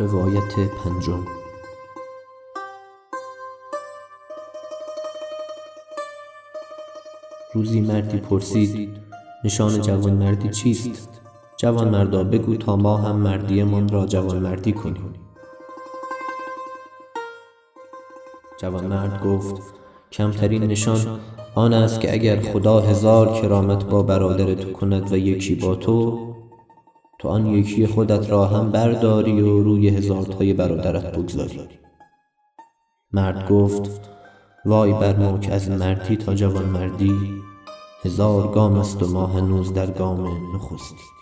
روایت پنجم. روزی مردی پرسید نشان جوانمردی چیست؟ جوانمردا بگو تا ما هم مردیمان را جوانمردی کنیم. جوانمرد گفت کمترین نشان آن است که اگر خدا هزار کرامت با برادر تو کند و یکی با تو تو آن یکی خودت را هم برداری و روی هزارتای برادرت بگذاری. مرد گفت وای بر ما که از مردی تا جوانمردی هزار گام است و ما هنوز در گام نخستیم